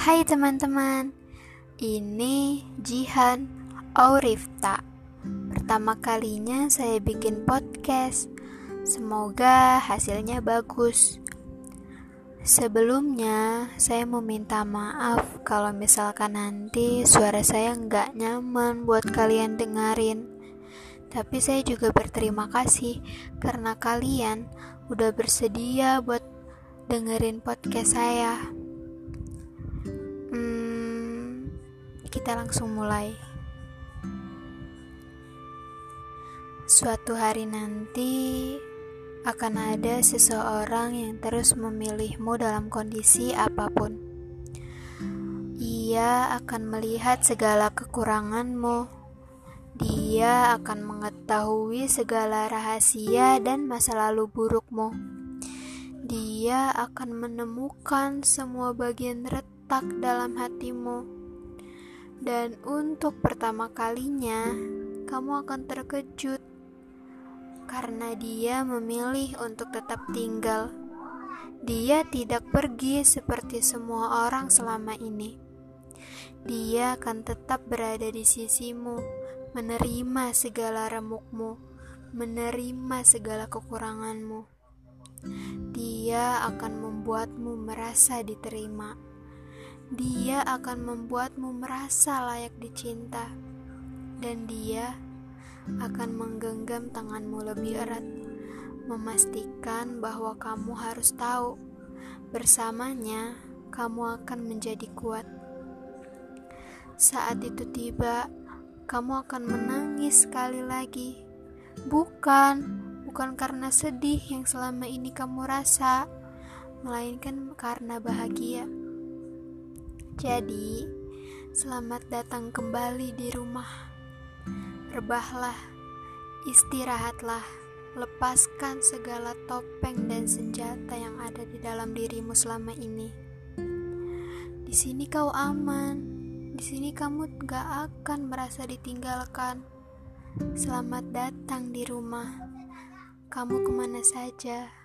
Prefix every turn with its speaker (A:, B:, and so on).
A: Hai teman-teman, ini Jihan Aurifta. Pertama kalinya saya bikin podcast. Semoga hasilnya bagus. Sebelumnya, saya mau minta maaf kalau misalkan nanti suara saya nggak nyaman buat kalian dengerin. Tapi saya juga berterima kasih karena kalian udah bersedia buat dengerin podcast saya. Kita langsung mulai. Suatu hari nanti akan ada seseorang yang terus memilihmu dalam kondisi apa pun. Ia akan melihat segala kekuranganmu. Dia akan mengetahui segala rahasia dan masa lalu burukmu dia akan menemukan semua bagian retak dalam hatimu. Dan untuk pertama kalinya, kamu akan terkejut karena dia memilih untuk tetap tinggal. Dia tidak pergi seperti semua orang selama ini. Dia akan tetap berada di sisimu, menerima segala remukmu, menerima segala kekuranganmu. Dia akan membuatmu merasa diterima. Dia akan membuatmu merasa layak dicinta, dan dia akan menggenggam tanganmu lebih erat, memastikan bahwa kamu harus tahu bersamanya kamu akan menjadi kuat. Saat itu tiba, kamu akan menangis sekali lagi. Bukan bukan karena sedih yang selama ini kamu rasa, melainkan karena bahagia. Jadi, selamat datang kembali di rumah. Rebahlah, istirahatlah, lepaskan segala topeng dan senjata yang ada di dalam dirimu selama ini. Di sini kau aman, di sini kamu gak akan merasa ditinggalkan. Selamat datang di rumah. Kamu ke mana saja?